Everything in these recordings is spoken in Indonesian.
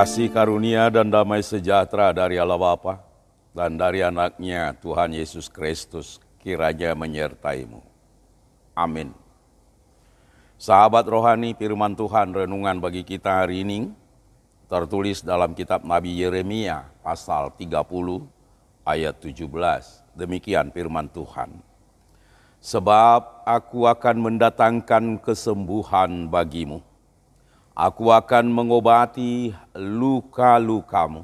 Kasih karunia dan damai sejahtera dari Allah Bapa dan dari anaknya Tuhan Yesus Kristus kiranya menyertaimu. Amin. Sahabat rohani firman Tuhan renungan bagi kita hari ini tertulis dalam kitab Nabi Yeremia pasal 30 ayat 17. Demikian firman Tuhan. Sebab aku akan mendatangkan kesembuhan bagimu Aku akan mengobati luka-lukamu.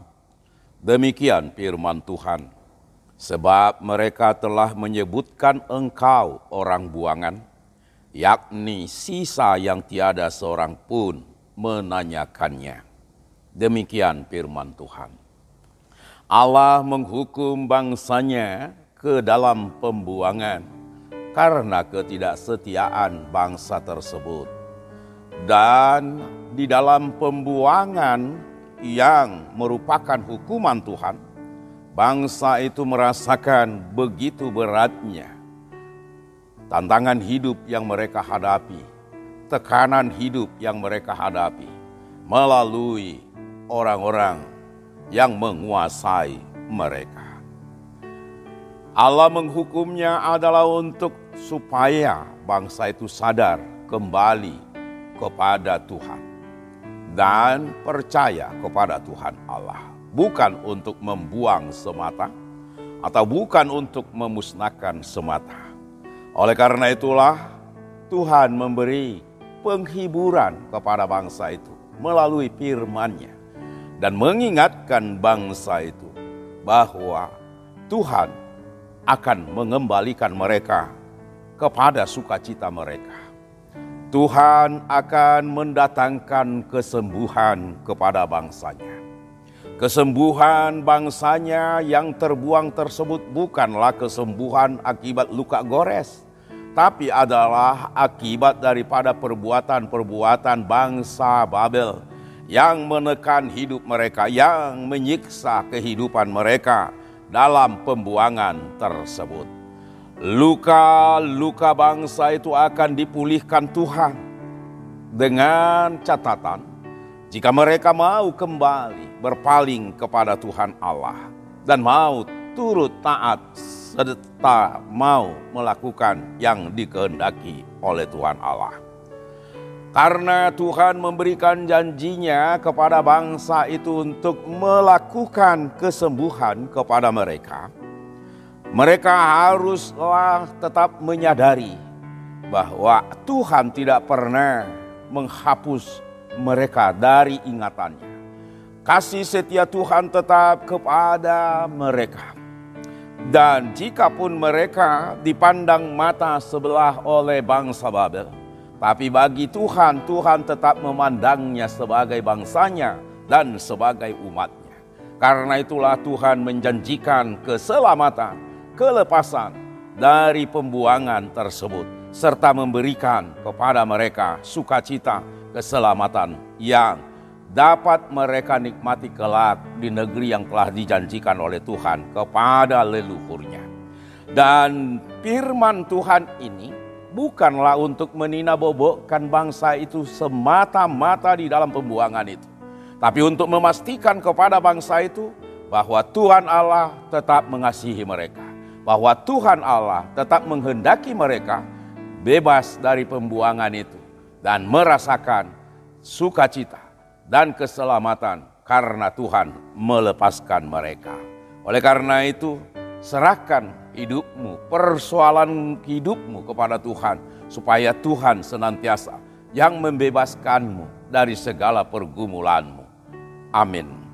Demikian firman Tuhan. Sebab mereka telah menyebutkan engkau orang buangan, yakni sisa yang tiada seorang pun menanyakannya. Demikian firman Tuhan. Allah menghukum bangsanya ke dalam pembuangan karena ketidaksetiaan bangsa tersebut. Dan di dalam pembuangan yang merupakan hukuman Tuhan, bangsa itu merasakan begitu beratnya tantangan hidup yang mereka hadapi, tekanan hidup yang mereka hadapi melalui orang-orang yang menguasai mereka. Allah menghukumnya adalah untuk supaya bangsa itu sadar kembali kepada Tuhan dan percaya kepada Tuhan Allah. Bukan untuk membuang semata atau bukan untuk memusnahkan semata. Oleh karena itulah Tuhan memberi penghiburan kepada bangsa itu melalui firman-Nya dan mengingatkan bangsa itu bahwa Tuhan akan mengembalikan mereka kepada sukacita mereka Tuhan akan mendatangkan kesembuhan kepada bangsanya. Kesembuhan bangsanya yang terbuang tersebut bukanlah kesembuhan akibat luka gores, tapi adalah akibat daripada perbuatan-perbuatan bangsa Babel yang menekan hidup mereka, yang menyiksa kehidupan mereka dalam pembuangan tersebut. Luka-luka bangsa itu akan dipulihkan Tuhan dengan catatan jika mereka mau kembali berpaling kepada Tuhan Allah dan mau turut taat serta mau melakukan yang dikehendaki oleh Tuhan Allah. Karena Tuhan memberikan janjinya kepada bangsa itu untuk melakukan kesembuhan kepada mereka, mereka haruslah tetap menyadari bahwa Tuhan tidak pernah menghapus mereka dari ingatannya. Kasih setia Tuhan tetap kepada mereka. Dan jikapun mereka dipandang mata sebelah oleh bangsa Babel, tapi bagi Tuhan, Tuhan tetap memandangnya sebagai bangsanya dan sebagai umatnya. Karena itulah Tuhan menjanjikan keselamatan kelepasan dari pembuangan tersebut serta memberikan kepada mereka sukacita keselamatan yang dapat mereka nikmati kelak di negeri yang telah dijanjikan oleh Tuhan kepada leluhurnya. Dan firman Tuhan ini bukanlah untuk meninabobokkan bangsa itu semata-mata di dalam pembuangan itu. Tapi untuk memastikan kepada bangsa itu bahwa Tuhan Allah tetap mengasihi mereka bahwa Tuhan Allah tetap menghendaki mereka bebas dari pembuangan itu dan merasakan sukacita dan keselamatan karena Tuhan melepaskan mereka. Oleh karena itu, serahkan hidupmu, persoalan hidupmu kepada Tuhan supaya Tuhan senantiasa yang membebaskanmu dari segala pergumulanmu. Amin.